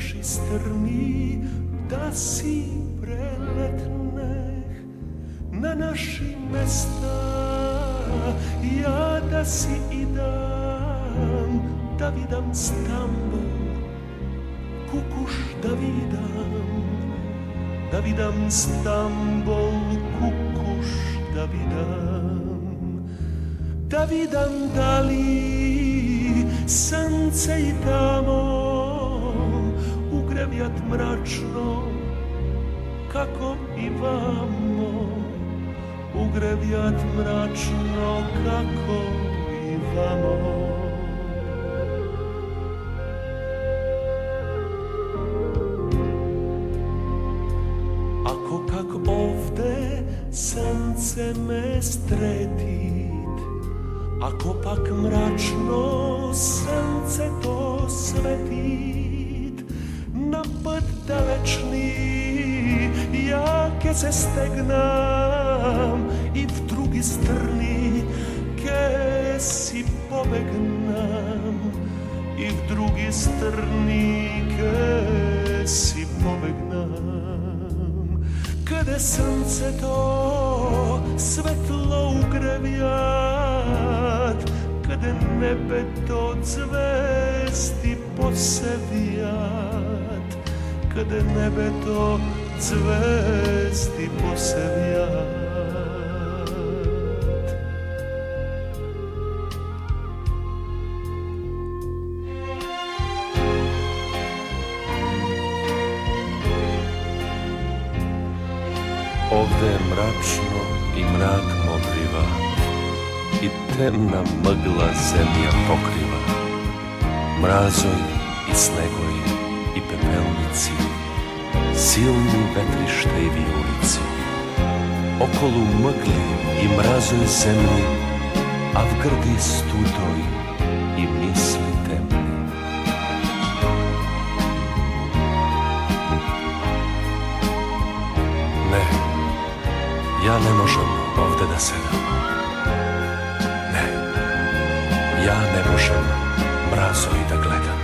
Naši strmi da si preletneh na naši mesta. Ja da si idam da vidam Stambul kukuš da vidam da vidam Stambul kukuš da vidam. Da vidam da li i tamo grevjat mračno kako i vamo. Ugrevjat mračno kako i vamo. Ako kak ovde sunce me stretit Ako pak mračno sunce to svetit se stegnam i v drugi strni, keď si pobegnam i v drugi strni, keď si pobegnam. Kada sunce to svetlo ugrevjat, kada nebe to zvesti posevjat, kada nebeto zvesti posevjat. Ovde je mračno i mrak modriva i temna mgla zemlja pokriva. Mrazoj i snegoj i pepelnici, silni vetrište i vijulici. Okolu mgli i mrazoj zemlji, a v grdi studoj i misli temni. Ne, ja ne možem ovde da sedam. Ne, ja ne možem mrazoj da gledam.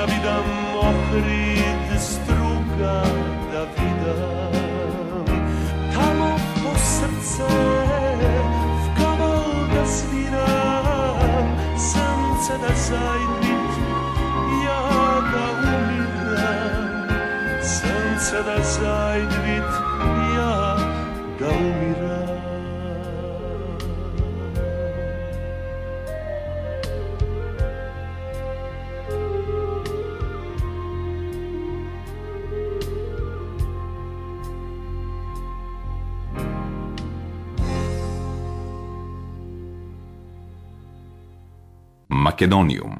da vidam ohrid struga da vidam tamo po srce v kaval da sviram srce da zajdit ja da umiram srce da zajdit Македониум.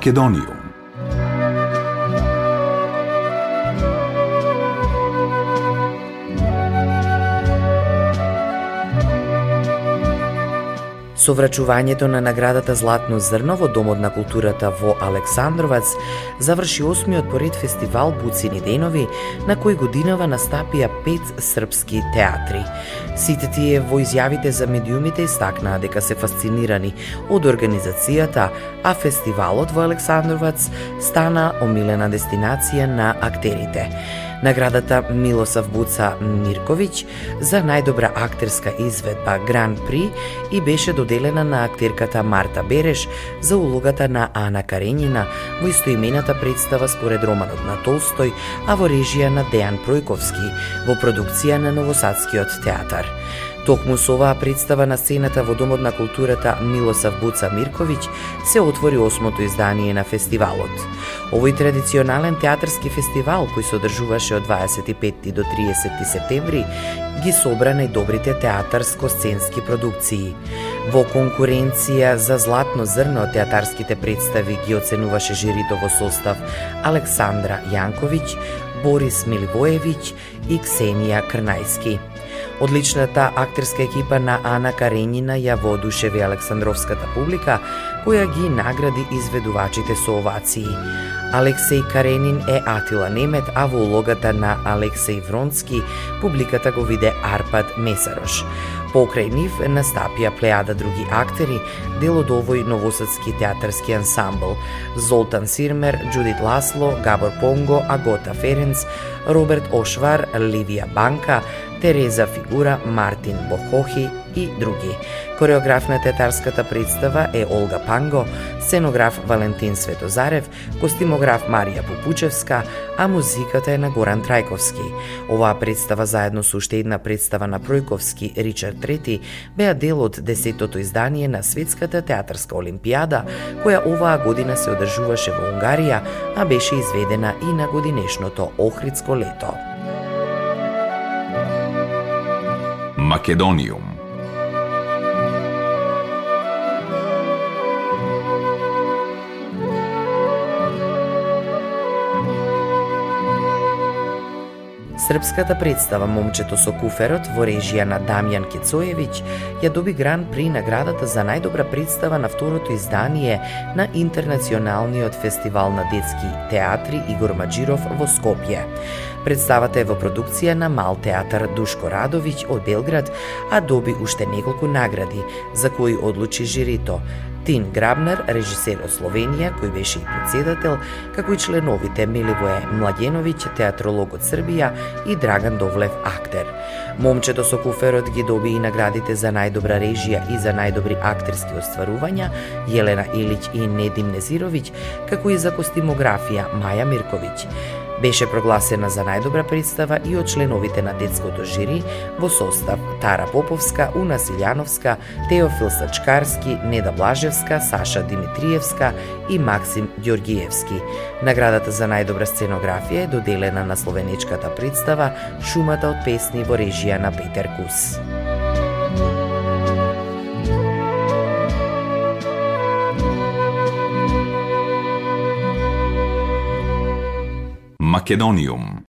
Македонијум Со врачувањето на наградата Златно зрно во Домот на културата во Александровац заврши осмиот поред фестивал Буцини денови, на кој годинава настапија пет српски театри. Сите тие во изјавите за медиумите истакнаа дека се фасцинирани од организацијата, а фестивалот во Александровац стана омилена дестинација на актерите. Наградата Милосав Буца Мирковиќ за најдобра актерска изведба Гран При и беше доделена на актерката Марта Береш за улогата на Ана Каренина во истоимената представа според романот на Толстој, а во режија на Дејан Пројковски во продукција на Новосадскиот театар. Токму со оваа представа на сцената во Домот на културата Милосав Буца Мирковиќ се отвори осмото издание на фестивалот. Овој традиционален театарски фестивал кој се одржуваше од 25 до 30 септември ги собра најдобрите театарско-сценски продукции. Во конкуренција за златно зрно театарските представи ги оценуваше жирито во состав Александра Јанковиќ, Борис Милвоевиќ и Ксенија Крнајски. Одличната актерска екипа на Ана Каренина ја воодушеви Александровската публика, која ги награди изведувачите со овации. Алексеј Каренин е Атила Немет, а во улогата на Алексеј Вронски публиката го виде Арпад Месарош. Покрај нив настапија плејада други актери, дел од овој новосадски театарски ансамбл. Золтан Сирмер, Джудит Ласло, Габор Понго, Агота Ференц, Роберт Ошвар, Ливија Банка, Тереза Фигура, Мартин Бохохи и други. Кореограф на театарската представа е Олга Панго, сценограф Валентин Светозарев, костимограф Марија Попучевска, а музиката е на Горан Трајковски. Оваа представа заедно со уште една представа на Пројковски Ричард III беа дел од десетото издание на Светската театарска олимпијада, која оваа година се одржуваше во Унгарија, а беше изведена и на годинешното Охридско лето. Македониум Српската представа Момчето со куферот во режија на Дамјан Кецоевиќ ја доби гран при наградата за најдобра представа на второто издание на Интернационалниот фестивал на детски театри Игор Маджиров во Скопје. Представата е во продукција на Мал театар Душко Радовиќ од Белград, а доби уште неколку награди, за кои одлучи жирито, Тин Грабнер, режисер од Словенија, кој беше и председател, како и членовите Миливое Младеновиќ, театролог од Србија и Драган Довлев, актер. Момчето со куферот ги доби и наградите за најдобра режија и за најдобри актерски остварувања Јелена Илиќ и Недим Незировиќ, како и за костимографија Маја Мирковиќ. Беше прогласена за најдобра представа и од членовите на детското жири во состав Тара Поповска, Уна Силјановска, Теофил Сачкарски, Неда Блажевска, Саша Димитриевска и Максим Ѓоргиевски. Наградата за најдобра сценографија е доделена на словенечката представа Шумата од песни во режија на Петер Кус. Македониум.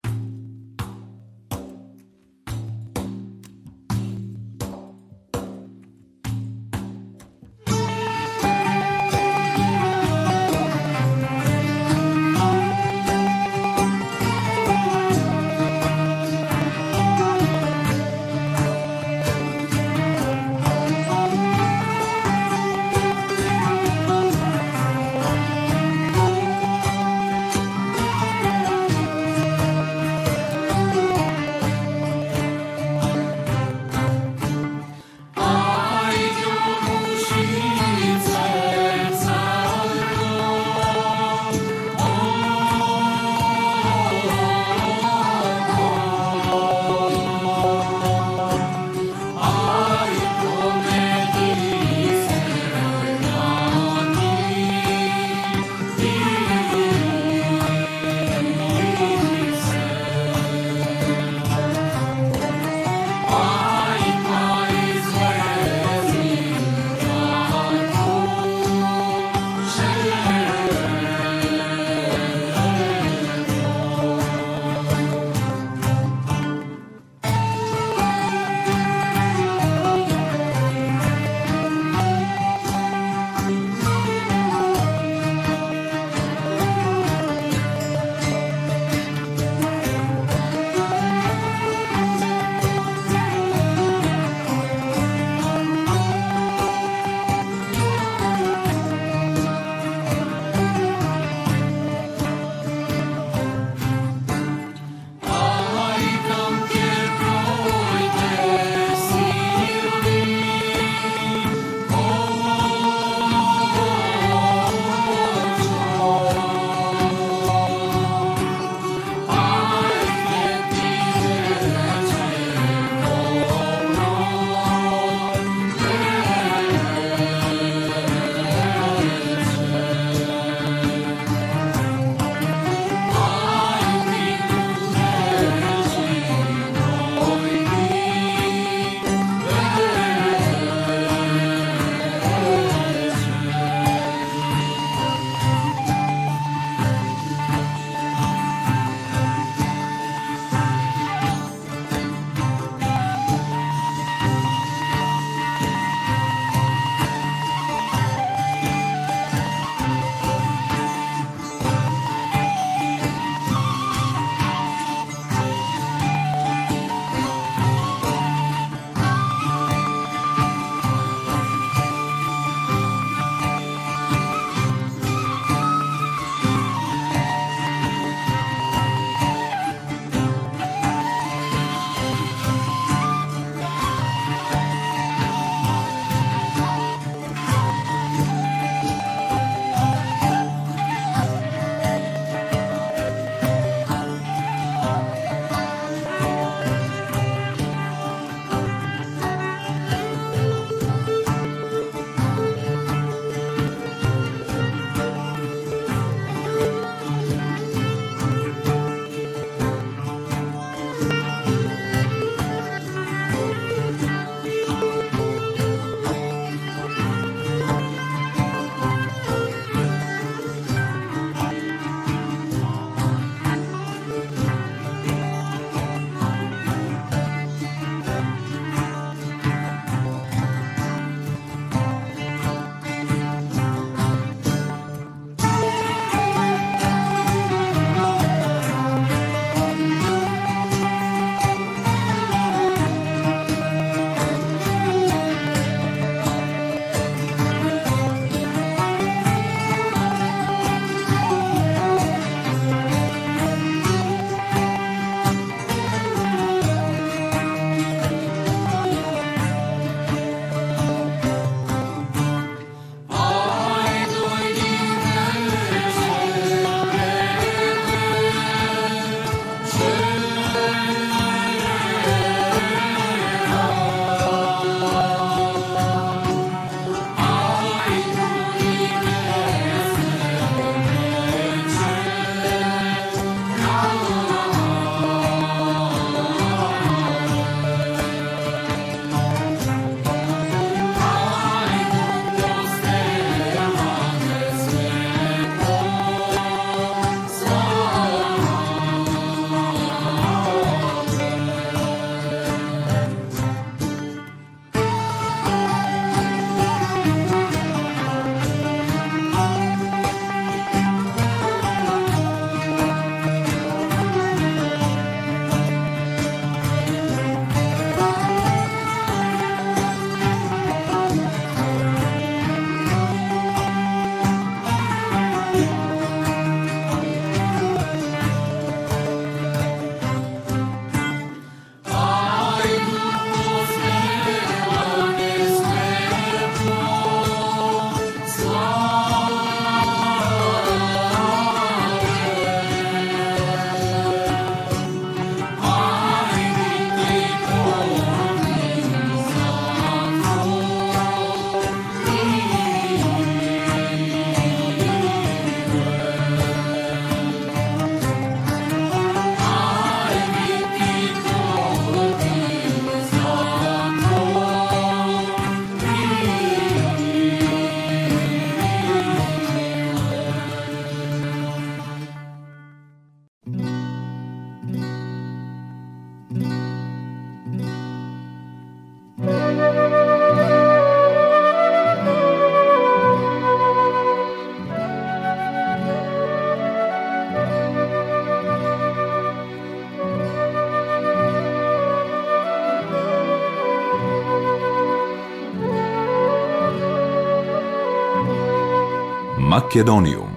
Македониум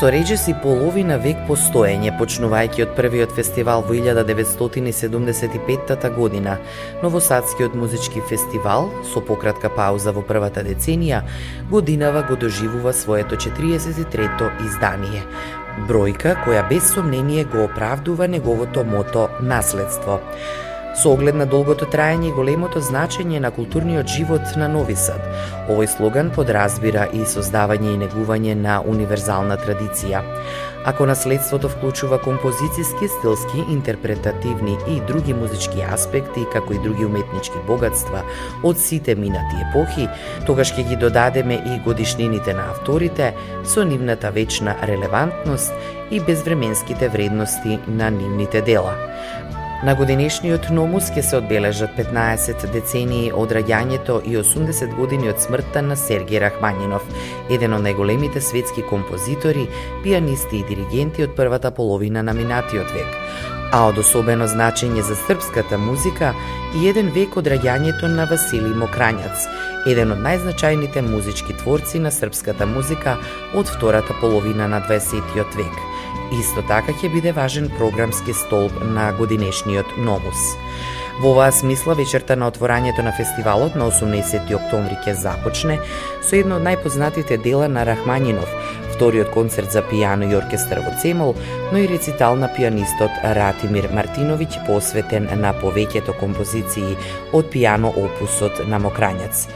Со речиси половина век постоење, почнувајќи од првиот фестивал во 1975 година, Новосадскиот музички фестивал, со пократка пауза во првата деценија, годинава го доживува своето 43-то издание. Бројка која без сомнение го оправдува неговото мото наследство со оглед на долгото траење и големото значење на културниот живот на Нови Сад. Овој слоган подразбира и создавање и негување на универзална традиција. Ако наследството вклучува композициски, стилски, интерпретативни и други музички аспекти, како и други уметнички богатства од сите минати епохи, тогаш ќе ги додадеме и годишнините на авторите со нивната вечна релевантност и безвременските вредности на нивните дела. На годинешниот номус ќе се одбележат 15 децении од раѓањето и 80 години од смртта на Сергеј Рахманинов, еден од најголемите светски композитори, пианисти и диригенти од првата половина на минатиот век, а од особено значење за српската музика и еден век од раѓањето на Василий Мокрањац, еден од најзначајните музички творци на српската музика од втората половина на 20 век – Исто така ќе биде важен програмски столб на годинешниот Номус. Во оваа смисла вечерта на отворањето на фестивалот на 18 октомври ќе започне со едно од најпознатите дела на Рахманинов, вториот концерт за пијано и оркестар во Цемол, но и рецитал на пианистот Ратимир Мартиновиќ посветен на повеќето композиции од пијано опусот на Мокрањац.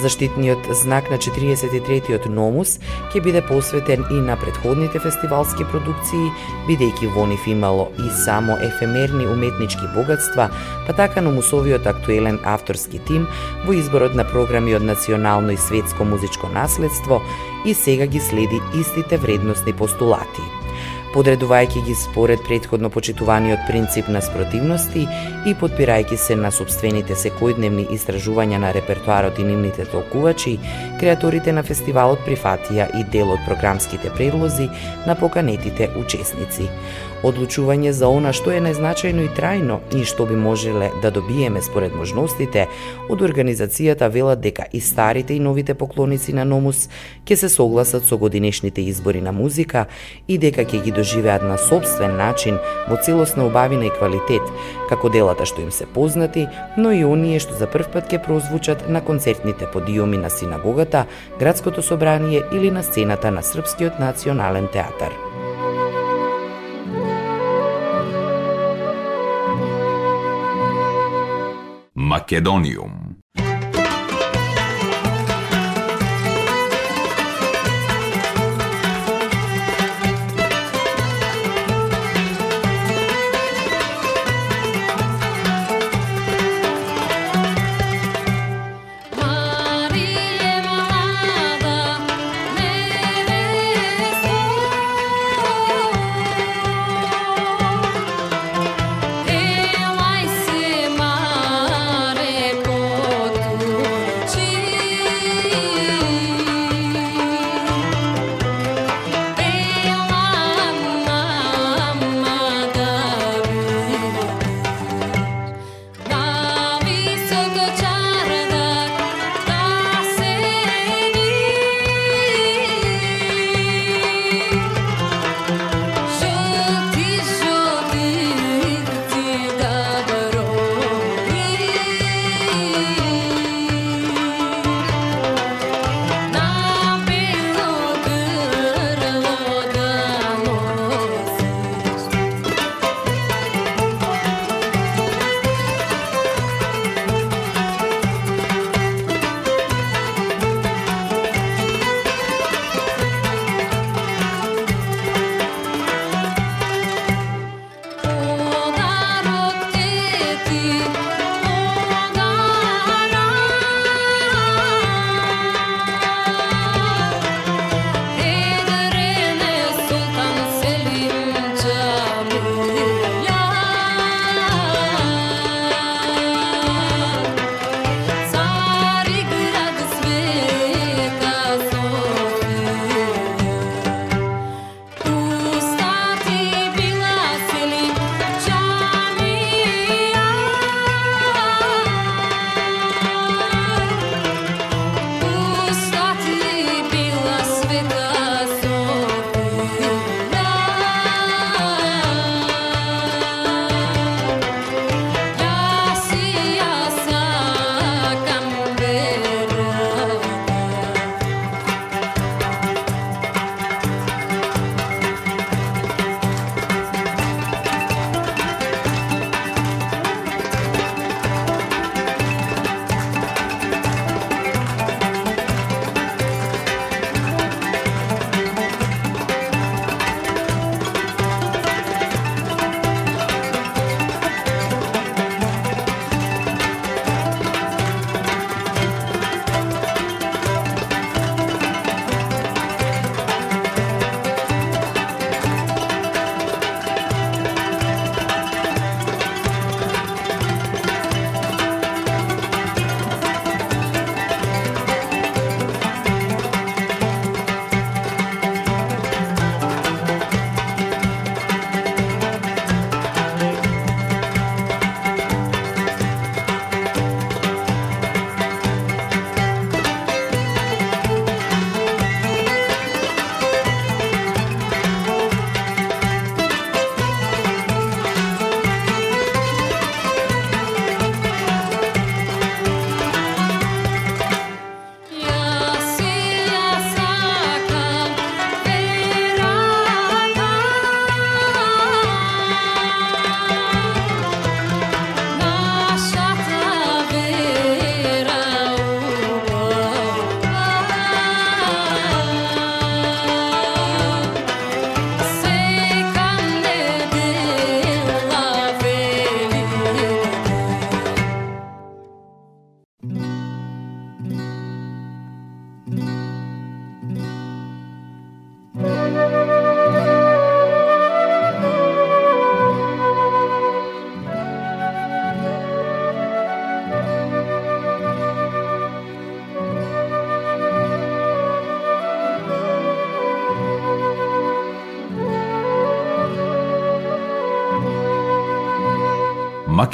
Заштитниот знак на 43-тиот Номус ќе биде посветен и на предходните фестивалски продукции, бидејќи во нив имало и само ефемерни уметнички богатства, па така Номусовиот актуелен авторски тим во изборот на програми од национално и светско музичко наследство и сега ги следи истите вредностни постулати подредувајќи ги според предходно почитуваниот принцип на спротивности и подпирајќи се на собствените секојдневни истражувања на репертуарот и нивните толкувачи, креаторите на фестивалот прифатија и дел од програмските предлози на поканетите учесници одлучување за она што е најзначајно и трајно и што би можеле да добиеме според можностите, од организацијата велат дека и старите и новите поклоници на Номус ќе се согласат со годинешните избори на музика и дека ќе ги доживеат на собствен начин во целосна убавина и квалитет, како делата што им се познати, но и оние што за прв пат ќе прозвучат на концертните подиуми на синагогата, градското собрание или на сцената на Српскиот национален театар. Македониум.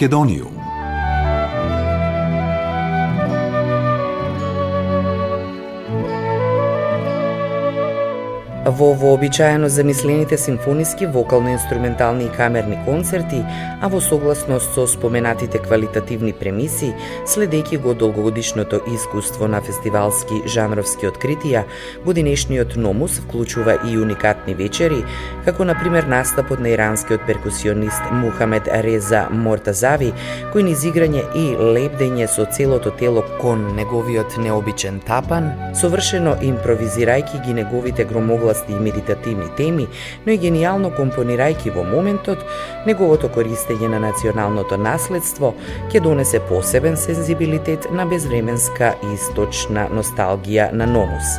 Македониум Во вообичаено замислените симфониски, вокално-инструментални и камерни концерти, а во согласност со споменатите квалитативни премиси, следејќи го долгогодишното искуство на фестивалски жанровски откритија, годинешниот Номус вклучува и уникатни вечери, како на пример настапот на иранскиот перкусионист Мухамед Реза Мортазави, кој низ играње и лепдење со целото тело кон неговиот необичен тапан, совршено импровизирајќи ги неговите громогласни области и медитативни теми, но и гениално компонирајки во моментот, неговото користење на националното наследство ќе донесе посебен сензибилитет на безвременска и источна носталгија на Номус.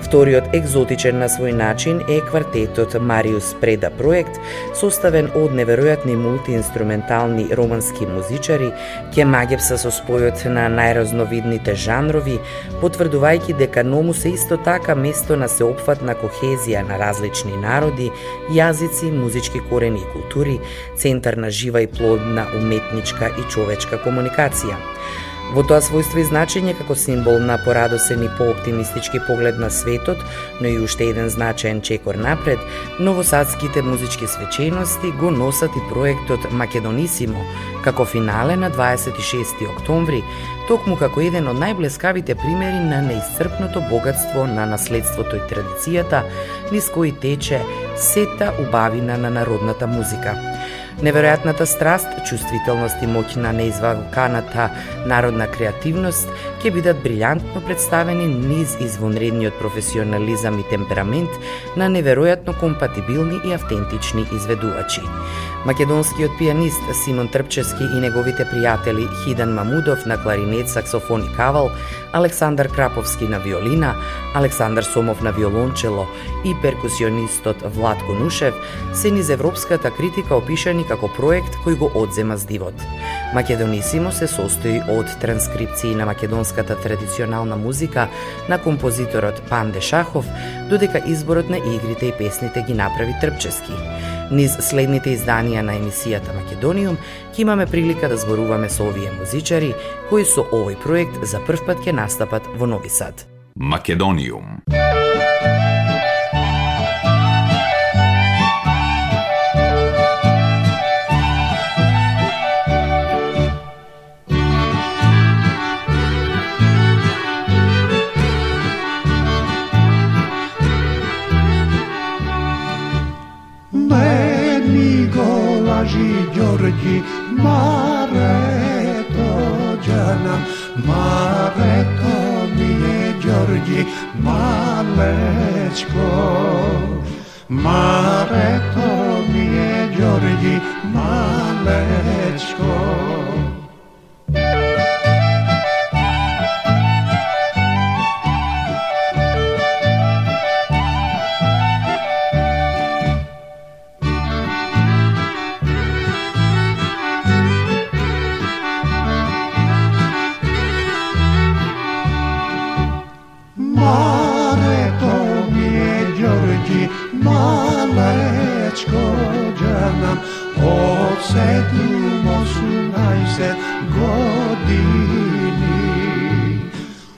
Вториот екзотичен на свој начин е квартетот Мариус Преда проект, составен од неверојатни мултиинструментални романски музичари, ке магепса со спојот на најразновидните жанрови, потврдувајќи дека Номус е исто така место на сеопфатна кохезија на различни народи, јазици, музички корени и култури, центар на жива и плодна уметничка и човечка комуникација. Во тоа својство и значење како символ на порадосен и пооптимистички поглед на светот, но и уште еден значаен чекор напред, новосадските музички свечености го носат и проектот Македонисимо, како финале на 26 октомври, токму како еден од најблескавите примери на неисцрпното богатство на наследството и традицијата, низ кои тече сета убавина на народната музика. Неверојатната страст, чувствителност и моќ на неизваканата народна креативност ќе бидат брилјантно представени низ извонредниот професионализам и темперамент на неверојатно компатибилни и автентични изведувачи. Македонскиот пианист Симон Трпчески и неговите пријатели Хидан Мамудов на кларинет, саксофон и кавал, Александар Краповски на виолина, Александар Сомов на виолончело и перкусионистот Владко Нушев се низ европската критика опишани како проект кој го одзема здивот. Македонисимо се состои од транскрипции на македонската традиционална музика на композиторот Панде Шахов, додека изборот на игрите и песните ги направи Трпчески. Низ следните изданија на емисијата Македониум ќе имаме прилика да зборуваме со овие музичари кои со овој проект за прв пат ќе настапат во Нови Сад. Македониум Μαβέτο, μιλέ Γιώργη, μαλέσκο. godini.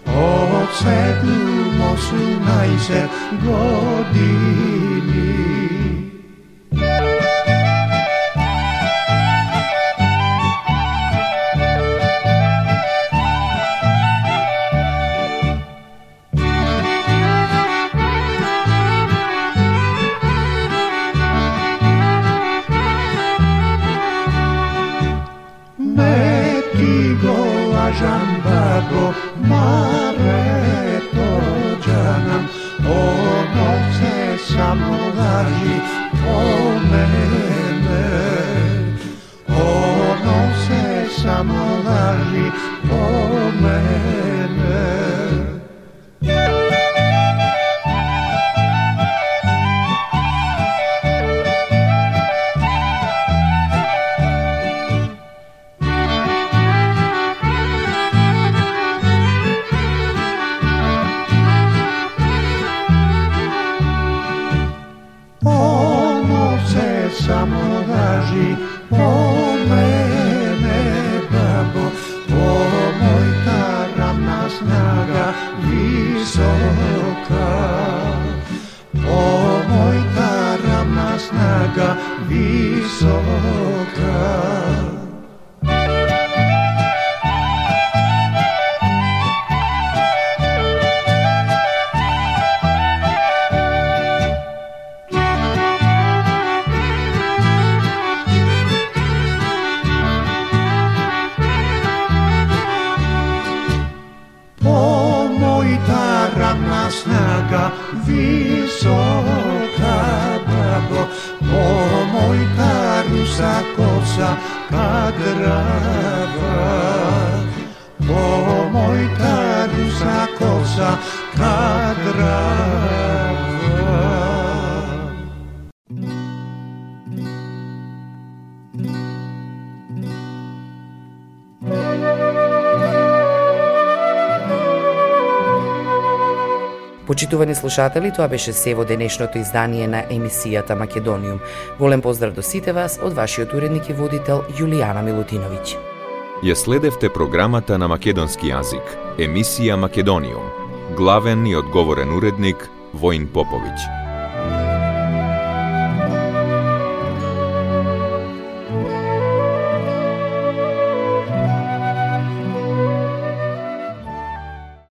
Odsvetnu mosu najse godini. Σα κόψα κατ' ρεύμα. Μπορούμε, Τα, του σα κόψα κατ' Почитувани слушатели, тоа беше се во денешното издание на емисијата Македониум. Голем поздрав до сите вас од вашиот уредник и водител Јулијана Милутиновиќ. Ја следевте програмата на македонски јазик, емисија Македониум. Главен и одговорен уредник Воин Поповиќ.